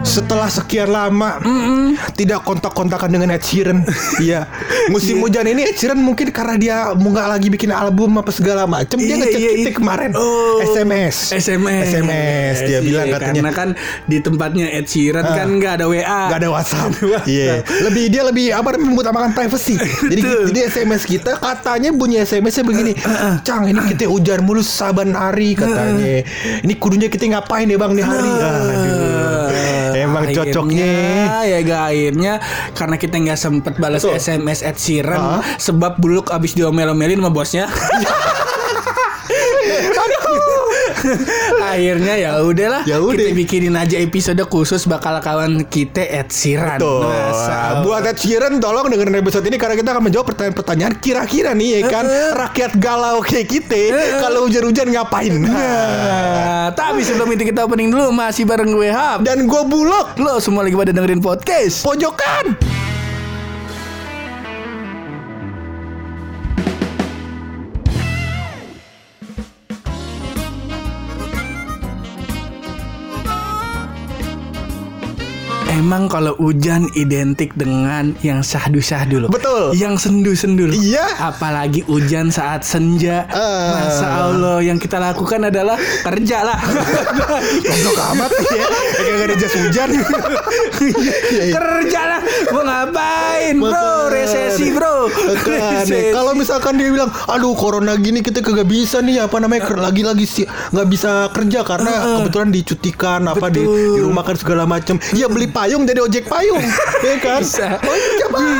Setelah sekian lama tidak kontak-kontakan dengan Ed Sheeran, iya musim hujan ini Ed Sheeran mungkin karena dia nggak lagi bikin album apa segala macem dia Iya, ngecek kita iya. kemarin Oh, SMS SMS. SMS dia Iya, bilang katanya Karena kan di tempatnya Ed Sheeran kan nggak ada WA. Gak ada WhatsApp. Iya. Lebih dia lebih apa mengutamakan privacy. Jadi jadi SMS kita katanya bunyi SMS-nya begini. Cang, ini kita hujan mulu saban hari katanya. Ini kudunya kita ngapain ya Bang di hari? Aduh. Akhirnya, cocoknya. ya gak akhirnya karena kita nggak sempet balas Betul. SMS Ed Sheeran Hah? sebab buluk abis diomel-omelin sama bosnya. Akhirnya ya udahlah Ya udah. kita bikinin aja episode khusus bakal kawan kita Ed Sheeran. Masa- buat Ed Sheeran tolong dengerin episode ini karena kita akan menjawab pertanyaan-pertanyaan kira-kira nih ya kan rakyat galau kayak kita kalau hujan-hujan ngapain? Nah, tapi sebelum itu kita opening dulu masih bareng gue Hap. Dan gue bulog Lo semua lagi pada dengerin podcast. pojokan. Emang kalau hujan identik dengan yang sahdu-sahdu loh. Betul. Yang sendu-sendu loh. Iya. Apalagi hujan saat senja. Eh. Masa Allah yang kita lakukan adalah kerja lah. Goblok amat ya. Kayak gak ada jas hujan. Iya, iya. kerja lah. Mau ngapain bro? Resesi bro. Kalau misalkan dia bilang, aduh corona gini kita kagak bisa nih apa namanya lagi-lagi sih nggak bisa kerja karena kebetulan dicutikan apa di, Betul. di rumah kan segala macem. Ya beli payung jadi ojek payung, ya kan? bisa.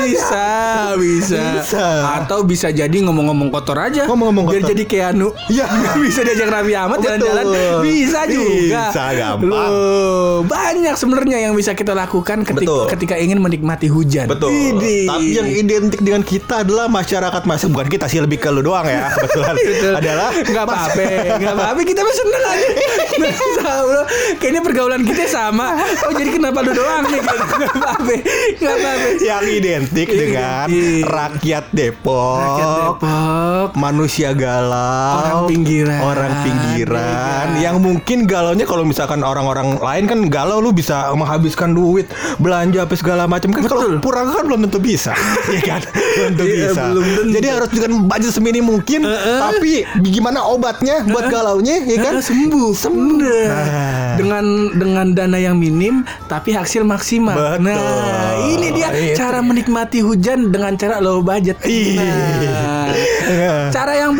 Bisa, bisa, Bisa. Atau bisa jadi ngomong-ngomong kotor aja. Ngomong-ngomong Biar kotor. jadi kayak anu. Iya. bisa diajak Raffi Ahmad Betul. jalan-jalan. Bisa juga. Bisa, gampang. Loh, banyak sebenarnya yang bisa kita lakukan ketika, Betul. ketika ingin menikmati hujan. Idih. Tapi yang identik dengan kita adalah masyarakat masa bukan kita sih lebih ke lu doang ya kebetulan Betul. adalah nggak apa-apa, nggak apa-apa. Kita mah seneng aja. Kayaknya pergaulan kita sama. Oh jadi kenapa lu doang nih? Nggak apa-apa, nggak apa-apa. yang identik dengan Identik. rakyat Depok, Rakyat Depok. manusia galau, Orang pinggiran. orang pinggiran, Iya. yang mungkin galaunya kalau misalkan orang-orang lain kan galau lu bisa menghabiskan duit belanja apa segala macam kan kalau puranga kan belum tentu bisa, ya kan belum tentu Iya, bisa. belum tentu. Jadi harus dengan budget semini mungkin, tapi gimana obatnya buat galaunya, ya kan Ah, sembuh sembuh. Nah. Dengan dengan dana yang minim tapi hasil maksimal Betul. nah ini dia Itu. cara menikmati hujan dengan cara low budget Iya. Nah,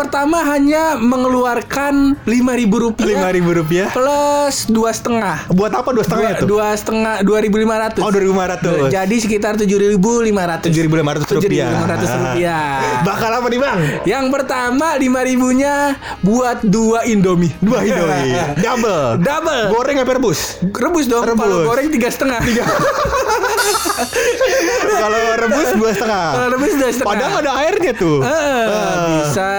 pertama hanya mengeluarkan lima ribu rupiah Lima ribu rupiah. plus dua setengah Buat apa dua setengah dua, itu? dua setengah dua ribu lima ratus Oh, 2.500. jadi sekitar tujuh ribu lima ratus 7.500 rupiah. rupiah Bakal apa nih bang? yang pertama lima ribunya buat dua indomie Dua Indomie Double Double. Goreng apa rebus? Rebus dong. Rebus. Kalau goreng tiga setengah. Kalau rebus dua setengah Kalau rebus dua setengah. Padahal ada airnya tuh Eh, Ah. bisa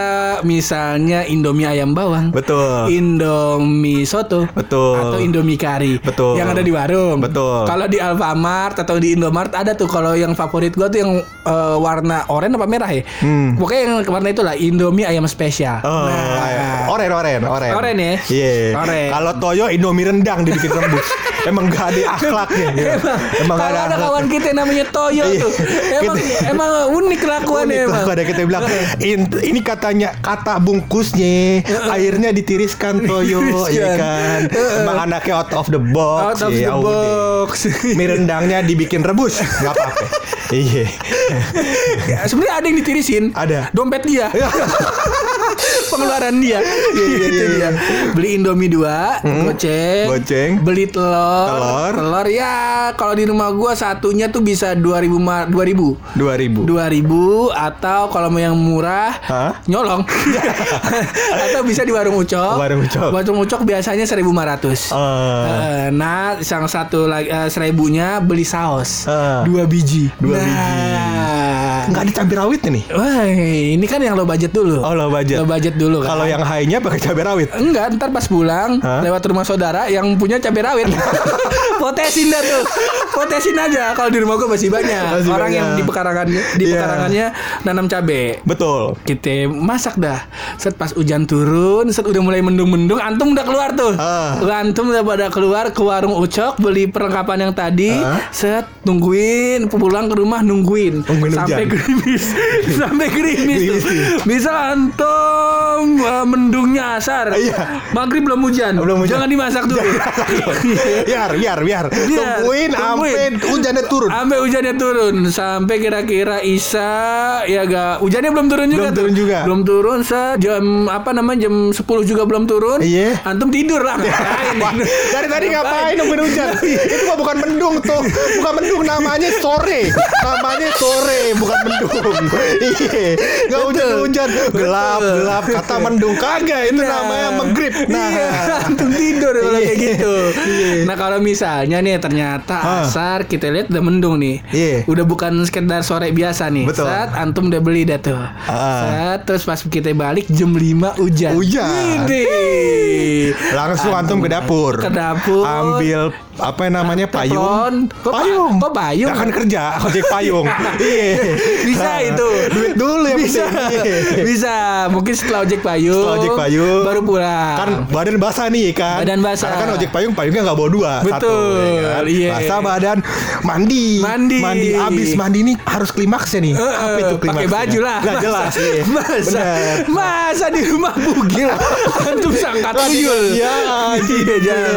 misalnya Indomie ayam bawang. Betul. Indomie soto. Betul. Atau Indomie kari. Betul. Yang ada di warung. Betul. Kalau di Alfamart atau di Indomart ada tuh kalau yang favorit gua tuh yang eh, warna oranye apa merah ya? Hmm. Pokoknya yang warna itulah Indomie ayam spesial. Oh, Nah. oren, oren, oren. Oren ya? Iya. Oren. Kalau Toyo Indomie rendang dibikin rebus. Emang gak ada akhlaknya. ya. Emang gak Kalau ada ada kawan kita yang namanya Toyo Iya. tuh. Emang emang unik kelakuannya Unik emang. kita bilang "In- ini katanya kata bungkusnya airnya ditiriskan toyo ya kan emang anaknya out of the box Out of ya the box. mie rendangnya dibikin rebus nggak apa-apa iya Ya, Sebenarnya ada yang ditirisin. Ada. Dompet dia. Pengeluaran dia. Iya, iya, iya. Beli Indomie dua, goceng. Goceng. Beli telur. Telur. Telur ya kalau di rumah gua satunya tuh bisa 2000 ma- 2000. dua ribu 2000 atau kalau mau yang murah Hah? nyolong. Atau bisa di warung Ucok. Warung Ucok. Warung Ucok biasanya 1.500. Eh. Eh, nah, yang satu lagi eh, seribunya beli saus Eh. dua biji. Dua Nah. biji. Nggak ada cabai rawit nih. Wah, ini kan yang lo budget dulu. Oh, low budget. Lo budget dulu kan. Kalau yang high-nya pakai cabai rawit. Enggak, ntar pas pulang Hah? lewat rumah saudara yang punya cabai rawit. Potesin dah tuh. Potesin aja. Kalau di rumah gue masih banyak. Masih Orang banyak. yang di pekarangannya di Iya. pekarangannya nanam cabai. Betul. Kita masak dah. Set pas hujan turun, set udah mulai mendung-mendung, antum udah keluar tuh. Ah. Antum udah pada keluar ke warung Ucok beli perlengkapan yang tadi. Ah. Set nungguin pulang ke rumah nungguin, Nungguin sampai hujan. gerimis. sampai gerimis tuh. Bisa antum uh, mendungnya asar. Iya. Maghrib belum hujan. Belum hujan. Jangan dimasak dulu. biar, biar, biar. Biar. Tungguin sampai hujannya turun. Sampai hujannya turun Sampai kira-kira Isa Ya gak Hujannya belum turun juga Belum turun juga. Belum turun se Jam Apa namanya Jam 10 juga belum turun Iya. Antum tidur lah Wah, dari tadi ngapain nungguin hujan? Itu mah bukan mendung tuh. Bukan mendung namanya sore. Namanya sore, bukan mendung. Iya. Enggak hujan-hujan. Gelap, Betul. gelap kata mendung kagak itu namanya maghrib. Nah, iya, antum tidur kalau Iya. kayak gitu. Iya. Nah kalau misalnya nih ternyata asar kita lihat udah mendung nih. Iya. Udah bukan sekedar sore biasa nih. Betul. Saat antum udah beli dah tuh. Ah. Saat terus pas kita balik jam 5 hujan. Hujan. Langsung antum ke dapur. Ke dapur. Ambil apa namanya payung. Kok pa- payung. kok payung? Akan kerja, ojek payung. Iya. Bisa Nah, itu. Duit dulu yang bisa. bisa. Mungkin setelah ojek payung. Setelah ojek payung. Baru pulang. kan badan basah nih kan Badan basah. Karena kan ojek payung payungnya nggak bawa dua Betul, satu ya kan? iya. basah badan mandi Mandi. mandi abis mandi nih harus klimaksnya nih Eh, apa eh, itu pakai klimaksnya baju lah. Masa- jelas iya. Masa di rumah bugil? Antum sangka tuyul. Iya, Iya. Jangan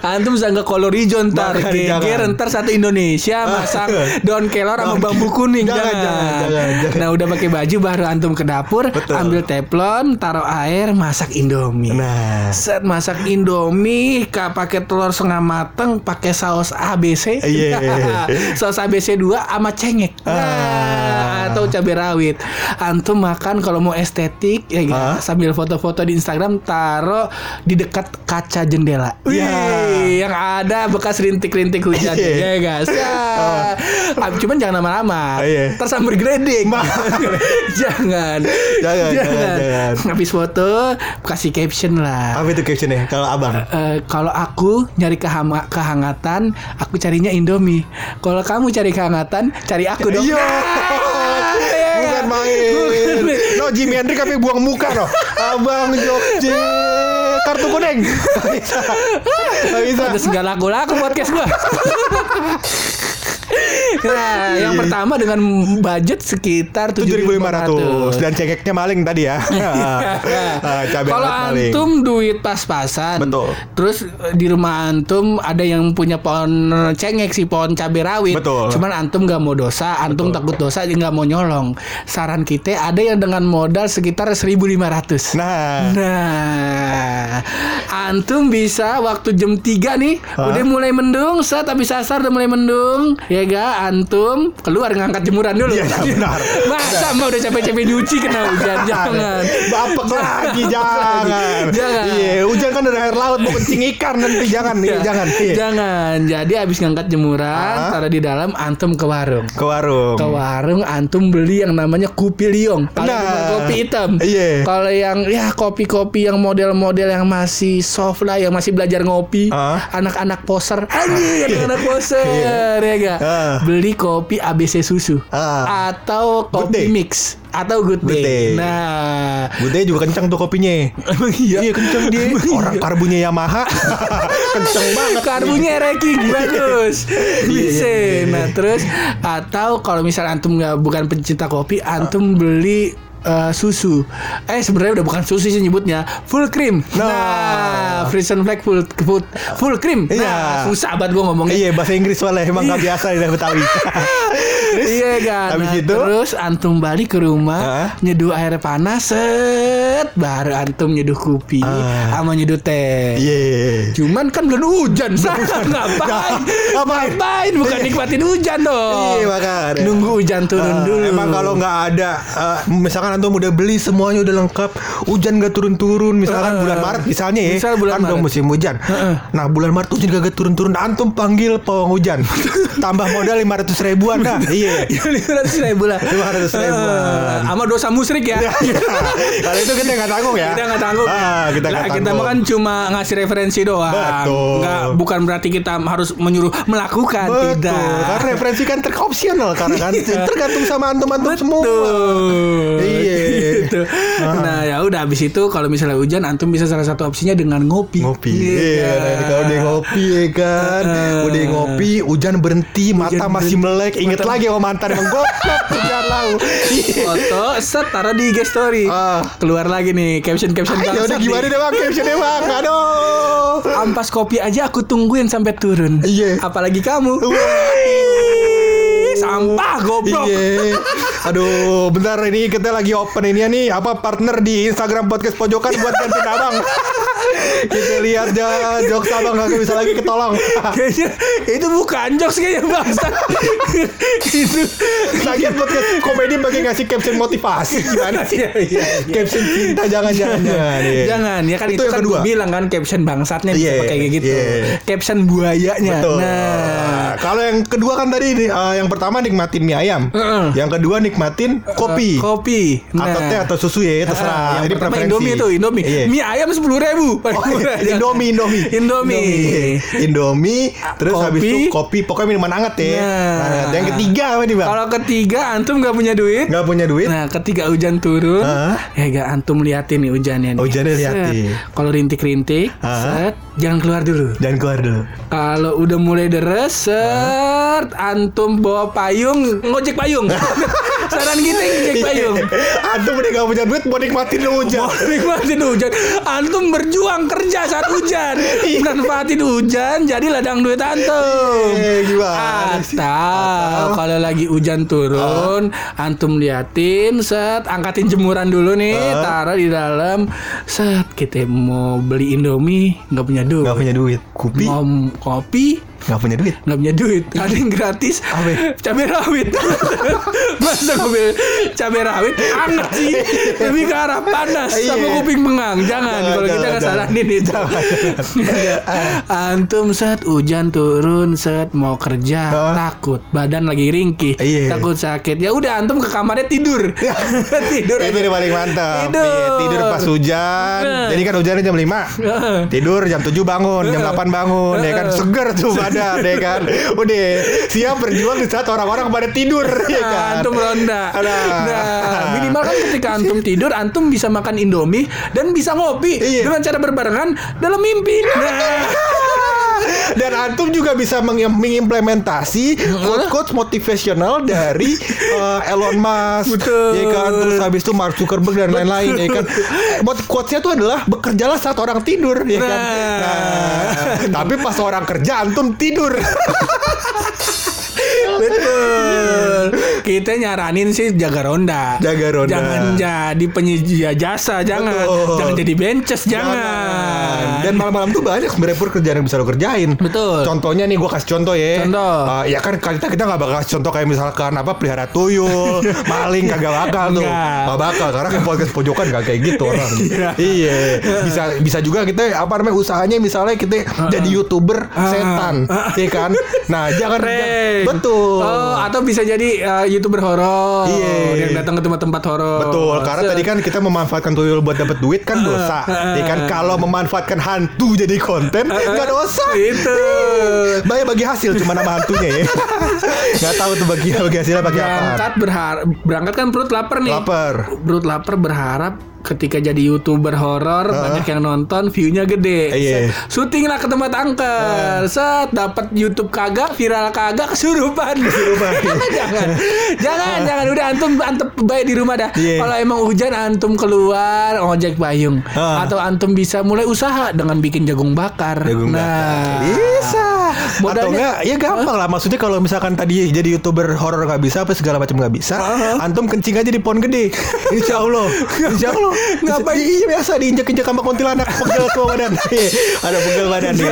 Antum sangka kolor hijau ntar. Geger ntar satu Indonesia Masang daun kelor sama bambu kuning. Jangan, Jangan, jangan, jangan, jangan. Nah udah pakai baju baru antum ke dapur Betul. Ambil teflon Taruh air Masak indomie. Nah. Set masak indomie ka pakai telur setengah mateng pakai saus ABC Iya. saus ABC 2 sama cengek. Ah. nah, atau cabai rawit. Antum makan kalau mau estetik ya gitu, Ah. sambil foto-foto di Instagram taruh di dekat kaca jendela Iya. yang ada bekas rintik-rintik hujan Iya. ya guys ya. Ah, cuman jangan lama-lama Oh, iya. Ntar sambil gredek jangan Jangan, jangan, jangan. habis foto kasih caption lah apa itu captionnya kalau abang Eh, kalau aku nyari kehama- kehangatan, aku carinya Indomie. Kalau kamu cari kehangatan, cari aku dong. Iya. Main. No Jimi Hendrix tapi buang muka no. Abang Jogja kartu kuning. Nggak bisa. Nggak bisa. Ada segala laku-laku podcast gua. Nah, yang pertama dengan budget sekitar 7.500 dan cengeknya maling tadi ya. Ah, Cabai Kalau rawit maling. antum duit pas-pasan. Betul. Terus eh, di rumah antum ada yang punya pohon cengek sih pohon cabai rawit. Betul. Cuman antum nggak mau dosa, antum takut dosa jadi nggak mau nyolong. Saran kita ada yang dengan modal sekitar 1.500. Nah, Nah, antum bisa waktu jam 3 nih Hah? udah mulai mendung, saat habis asar udah mulai mendung, ya ga antum keluar ngangkat jemuran dulu. Iya, iya, benar. Masa mau udah capek-capek nyuci kena hujan, jangan. Bapek lagi jangan. Jangan. Iya, hujan kan dari air laut mau kencing ikan nanti jangan nih, Ya, jangan. Iya. Jangan. Jadi habis ngangkat jemuran, Ah. taruh di dalam, antum ke warung. Ke warung. Ke warung antum beli yang namanya kopi liong. Kalau Nah. kopi hitam. Iya. Kalau yang ya kopi-kopi yang model-model yang masih soft lah, yang masih belajar ngopi, Ah. anak-anak poser, anjir anak-anak poser ya ga? Ah. Beli kopi ABC susu Ah. atau Good kopi day. mix atau good day. Good day. Nah, Bude juga kencang tuh kopinya. iya. Iya kencang dia. Orang karbunya Yamaha. kencang banget. Karbunya ranking bagus. Bisa. iya, iya. Nah, terus atau kalau misal antum nggak bukan pencinta kopi, antum beli eh, susu. Eh sebenarnya udah bukan susu sih nyebutnya, full cream. Nah. Nah, Frisian Flag full full, full cream. Iya. Nah, susah banget gua ngomongnya. Iya bahasa Inggris soalnya emang nggak biasa di Betawi. iya kan. habis Nah, itu? terus antum balik ke rumah, Hah? nyeduh air panas, set, baru antum nyeduh kopi Ah. sama nyeduh teh. Iya. Cuman kan belum hujan, sana ngapain? Ngapain? Ngapain? Bukan nikmatin hujan dong. Iya makanya. Nunggu hujan turun Ah, dulu. Emang kalau nggak ada, eh, misalkan misalkan antum udah beli semuanya udah lengkap, hujan gak turun-turun, misalkan Heeh. bulan Maret misalnya ya, Misal bulan kan udah Maret. musim hujan. Nah bulan Maret hujan gak turun-turun, antum panggil pawang hujan, tambah modal 500 ribuan dah. Iya. Ya lima ratus ribu lah. 500 ribuan. Eh, Sama dosa musrik ya. Kalau itu kita nggak tanggung ya. Kita nggak tanggung. Ah, kita Lah, nggak kita mah kan cuma ngasih referensi doang. Betul. Nggak, bukan berarti kita harus menyuruh melakukan. Betul, Tidak. karena referensi kan teropsional karena kan tergantung sama antum-antum semua. Betul. Iya. Gitu. Nah, ya udah habis itu kalau misalnya hujan antum bisa salah satu opsinya dengan ngopi. Ngopi, Iya iya, kan? nah, kalau udah ngopi ya kan, Heeh. udah ngopi, hujan berhenti, mata Hujan masih berhenti, melek, inget mata- lagi sama mantan yang goblok hujan lau. Iya. Foto, set taruh di IG story. Ah. Keluar lagi nih caption-caption Ah, Ya udah gimana deh bang, captionnya bang, aduh. Ampas kopi aja aku tungguin sampai turun. Iya. Apalagi kamu. Sampah goblok. Iya. Aduh, bentar ini kita lagi open ini nih apa partner di Instagram podcast pojokan buat gantiin abang. Kita lihat ya jokes abang gak bisa lagi ketolong. Kayaknya itu bukan jokes kayaknya bangsa. itu Lagian podcast komedi bagi ngasih caption motivasi gimana sih? Iya, iya, iya. Caption cinta jangan jangan jangan. Jangan ya kan itu, Itu yang kan kedua. bilang kan caption bangsatnya bisa Iya, pakai kayak gitu. iya. Caption buayanya. Betul. Nah, kalau yang kedua kan tadi eh, yang pertama nikmatin mie ayam. Heeh. Yang kedua nikmatin kopi. Eh, kopi. Atau teh atau susu ya, terserah. Ah, yang Ini pertama preferensi. Indomie tuh, Indomie. Iya. Mie ayam sepuluh ribu. Oh, Indomie, Indomie, Indomie. Indomie, terus Kopi. habis itu kopi, pokoknya minuman hangat ya. Nah. Hangat. Yang ketiga apa nih bang? Kalau ketiga antum nggak punya duit. Nggak punya duit? Nah, ketika hujan turun, Hah? ya gak antum liatin nih hujannya nih. Hujannya liatin. Kalau rintik-rintik, set, jangan keluar dulu. Jangan keluar dulu. Kalau udah mulai deres, set, antum bawa payung, ngojek payung. Saran kita ngojek payung. Antum udah gak punya duit mau nikmatin hujan. Mau nikmatin hujan Antum berjuang kerja saat hujan Iya. Manfaatin hujan Jadi ladang duit antum sih? Atau kalau lagi hujan turun Antum liatin Set Angkatin jemuran dulu nih. Taruh di dalam Set Kita mau beli Indomie nggak punya duit Gak punya duit. Kopi Mau kopi gak punya duit. nggak punya duit ada yang gratis Apa? cabai rawit masa mobil cabai rawit anget sih lebih ke arah panas Iya. sama kuping pengang jangan kalau kita nggak saranin itu antum set hujan turun set mau kerja takut badan lagi ringkih Iya. takut sakit ya udah antum ke kamarnya tidur tidur Itu yang paling mantap. Tidur. Iya, tidur pas hujan. Nah. Jadi kan hujannya jam 5. Tidur jam 7 bangun, jam 8 bangun, ya kan seger tuh badan, ya kan. Udah siap berjuang di saat orang-orang pada tidur, ya kan. antum ronda. Nah. Nah, minimal kan ketika antum tidur, antum bisa makan Indomie dan bisa ngopi Iya. dengan cara berbarengan dalam mimpi. Nah, antum juga bisa meng- mengimplementasi quote-quote motivational dari eh, Elon Musk, Betul. ya kan. Terus habis itu Mark Zuckerberg dan lain-lain, ya kan. Quotes-nya tuh adalah bekerjalah saat orang tidur, ya kan. Nah. Nah, tapi pas orang kerja antum tidur. betul. Kita nyaranin sih jaga ronda. Jaga ronda. Jangan jadi penyedia jasa, jangan. Betul. Jangan jadi benches, jangan. Dan malam-malam tuh banyak sebenarnya pur kerjaan yang bisa lo kerjain. Betul. Contohnya nih gue kasih contoh ya. Contoh. Eh, ya kan kita kita nggak bakal kasih contoh kayak misalkan apa pelihara tuyul, maling kagak bakal tuh. Nggak. Bakal karena kan podcast pojokan gak kayak gitu orang. Iya. iya. Bisa bisa juga kita apa namanya usahanya misalnya kita jadi youtuber setan, ya kan? Nah jangan Prank. betul. Oh, atau bisa jadi uh, youtuber horor Iya. yang datang ke tempat-tempat horor. Betul, karena Se- tadi kan kita memanfaatkan tuyul buat dapat duit kan dosa. Ya kan kalau memanfaatkan hantu jadi konten nggak dosa. Itu. Banyak bagi hasil cuma nama hantunya ya. Nggak tahu tuh bagi bagi hasilnya pakai apa. berangkat berharap berangkat kan perut lapar nih Lapar. perut lapar berharap ketika jadi youtuber horor banyak yang nonton view-nya gede. Iya. Set, syuting lah ke tempat angker. Set dapat YouTube kagak viral kagak kesurupan. Kesurupan. jangan. Jangan jangan. Udah antum antum baik di rumah dah. Iya. kalau emang hujan antum keluar ojek payung. Ah. atau antum bisa mulai usaha dengan bikin jagung bakar. Jagung nah. bakar. Bisa. Atau Modalnya- enggak ya gampang lah. Maksudnya kalau misalkan tadi jadi youtuber horor nggak bisa apa segala macam nggak bisa antum kencing aja di pohon gede. Insya Allah. Insya Allah Ngapain? Iya biasa diinjek-injek sama kuntilanak pegel semua badan. Iya, Ada pegel badan nih.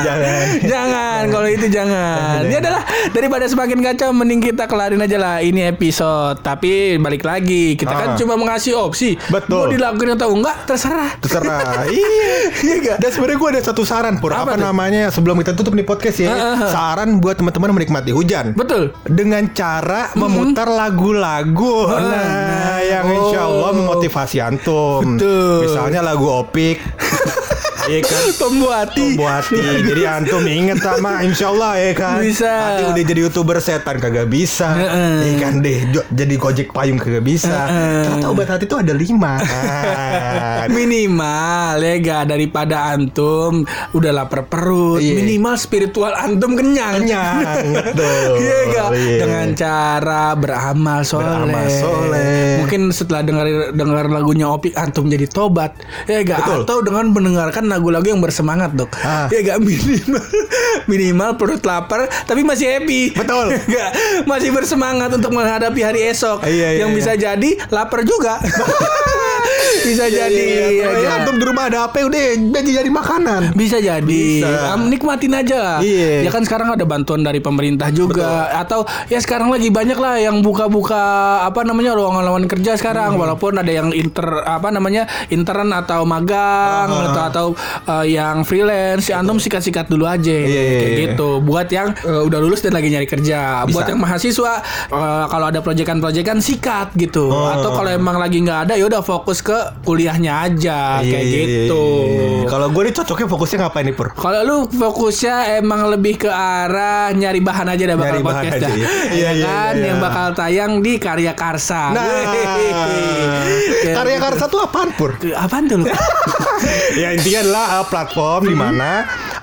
Jangan. Jangan kalau itu jangan. Ini adalah daripada semakin kacau mending kita kelarin aja lah ini episode. Tapi balik lagi kita kan Ah. cuma mengasih opsi. Betul. Mau dilakuin atau enggak terserah. Terserah. iya. Iya gak? Dan sebenarnya gue ada satu saran Pur. Apa Apa, tuh? namanya sebelum kita tutup nih podcast ya. Ah, ah. Saran buat teman-teman menikmati hujan. Betul. dengan cara memutar lagu-lagu nah, yang insya Allah Oh. memotivasi antum Betul. misalnya lagu opik Iya kan Pembuati. Pembuati Jadi antum inget sama Insya Allah ya kan Bisa. Nanti udah jadi youtuber setan kagak bisa Heeh. Iya kan deh Jadi gojek payung kagak bisa Heeh. Ternyata obat hati itu ada lima Minimal ya gak daripada antum udah lapar perut. Iya. Minimal spiritual antum kenyang. Kenyang Betul Iya gak? Iya. Dengan cara beramal soleh. Beramal soleh. Mungkin setelah dengar dengar lagunya Opik antum jadi tobat. Ya gak? Betul. Atau dengan mendengarkan lagu-lagu yang bersemangat dok. Ah. Ya gak? Minimal minimal perut lapar tapi masih happy. Betul. Gak? Masih bersemangat untuk menghadapi hari esok. Iya, iya, yang iya. bisa jadi lapar juga. bisa jadi. Iya, ya iya. gak? Antum di rumah ada apa udah jadi jadi makanan Bisa jadi. Bisa. Am, nikmatin aja lah. Iya. Ya kan sekarang ada bantuan dari pemerintah juga atau ya sekarang lagi banyak lah yang buka-buka apa namanya ruangan lawan kerja sekarang Hmm. walaupun ada yang inter apa namanya intern atau magang Ah. atau atau uh, yang freelance ya antum sikat-sikat dulu aja Iya, iya, kayak iya. gitu. Buat yang uh, udah lulus dan lagi nyari kerja. Bisa. Buat yang mahasiswa uh, kalau ada proyekan-proyekan sikat gitu. Oh. Atau kalau emang lagi nggak ada ya udah fokus ke kuliahnya aja kayak Iya, gitu. Kalau gue nih cocoknya fokusnya ngapain nih Pur? Kalau lu fokusnya emang lebih ke arah nyari bahan aja dah bakal Nyari bahan podcast aja, dah. iya. Iya Iya, iya, kan iya, yang iya. bakal tayang di Karya Karsa. Nah, karya gitu. karsa tuh apaan Pur? Apaan tuh lu? ya intinya adalah uh, platform di mana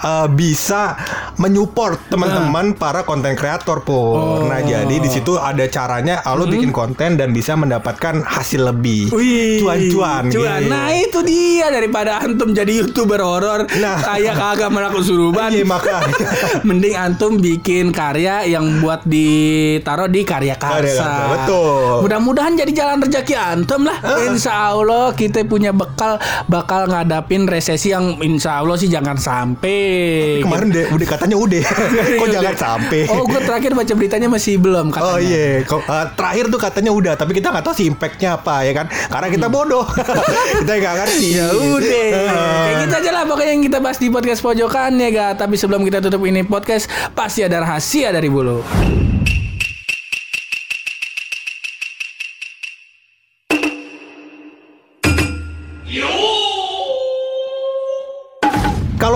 uh, bisa menyupport teman-teman para konten kreator pur. Nah jadi di situ ada caranya uh, lo bikin konten dan bisa mendapatkan hasil lebih. Cuan-cuan. Cuan. gitu. Nah itu dia daripada antum jadi youtuber horor Nah. kayak kagak melakukan suruban. Iya makanya. Mending antum bikin karya yang buat ditaruh di karya Karya karsa. Betul. Mudah-mudahan jadi jalan rezeki antum lah. Insya Allah kita punya bekal bakal ngadapin resesi yang insya Allah sih jangan sampai. Kemarin deh udah katanya udah. Kok jangan sampai. Oh, gue terakhir baca beritanya masih belum katanya. Oh iya, Kok, uh, terakhir tuh katanya udah, tapi kita nggak tahu sih impactnya apa ya kan? Karena kita bodoh, kita nggak ngerti. Ya udah, Uh, kayak gitu aja lah pokoknya yang kita bahas di podcast pojokan ya ga. Tapi sebelum kita tutup ini podcast, pasti ada rahasia dari bulu.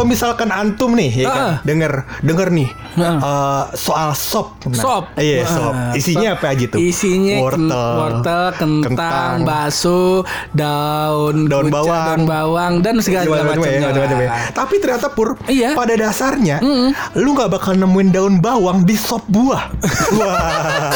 Kalau misalkan antum nih, ya kan, Ah. denger denger nih Ah. uh, soal sop. Nah, Sop. Iya, Ah, sop. Isinya sop. apa aja tuh? Isinya wortel, wortel, kentang, kentang. bakso, daun, Daun kucak, bawang. daun bawang dan segala ya, macamnya. ya. Tapi ternyata pur, Iya. pada dasarnya lu nggak bakal nemuin daun bawang di sop buah. Wah,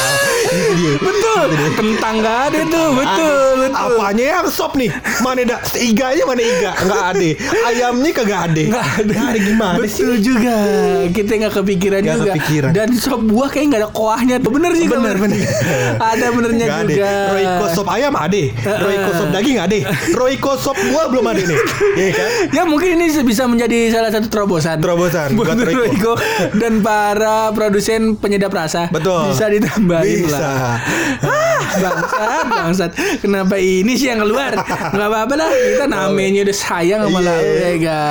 dia. Betul, kentang gak ada tuh, betul, betul. Apanya yang sop nih? Mana ada iganya mana iga? Nggak ada. Ayamnya kagak ada. Nggak ada. Nggak ada gimana sih? Betul juga. Kita nggak kepikiran Nggak juga. kepikiran. Dan sop buah kayak nggak ada kuahnya tuh. Bener sih. Bener, bener. ada benernya Nggak juga. ada. Royco sop ayam ada. Royco sop daging ada. Royco sop buah belum ada nih. Iya kan? Ya mungkin ini bisa menjadi salah satu terobosan. Terobosan buat Royco. Dan para produsen penyedap rasa. Betul. Bisa ditambahin Bisa. lah. Ah, bangsat, bangsat. Kenapa ini sih yang keluar? Gak apa-apa lah. Kita namanya udah sayang sama Iya. lau ya ga.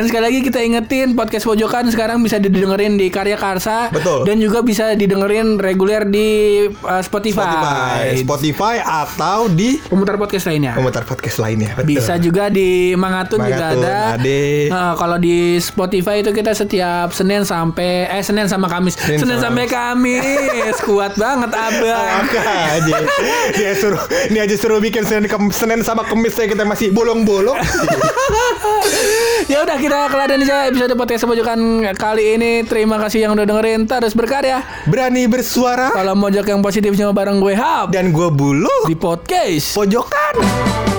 Dan sekali lagi kita ingetin podcast pojokan sekarang bisa didengerin di Karya Karsa. Betul. Dan juga bisa didengerin reguler di uh, Spotify. Spotify, Spotify atau di Pemutar podcast lainnya. komentar podcast lainnya. Betul. Bisa juga di Mangatun, juga Mangatun, ada. ada. Nah, kalau di Spotify itu kita setiap Senin sampai eh Senin sama Kamis. Senin, Senin sampai Kamis. Kuat banget Abang. Maka aja. Dia suruh ini aja suruh bikin Senin, Senin sama Kemis saya kita masih bolong-bolong. ya udah kita keladan aja episode podcast pojokan kali ini. Terima kasih yang udah dengerin. Terus berkarya. Berani bersuara Kalau mojok yang positif cuma bareng gue Hap dan gue bulu di podcast. pojokan.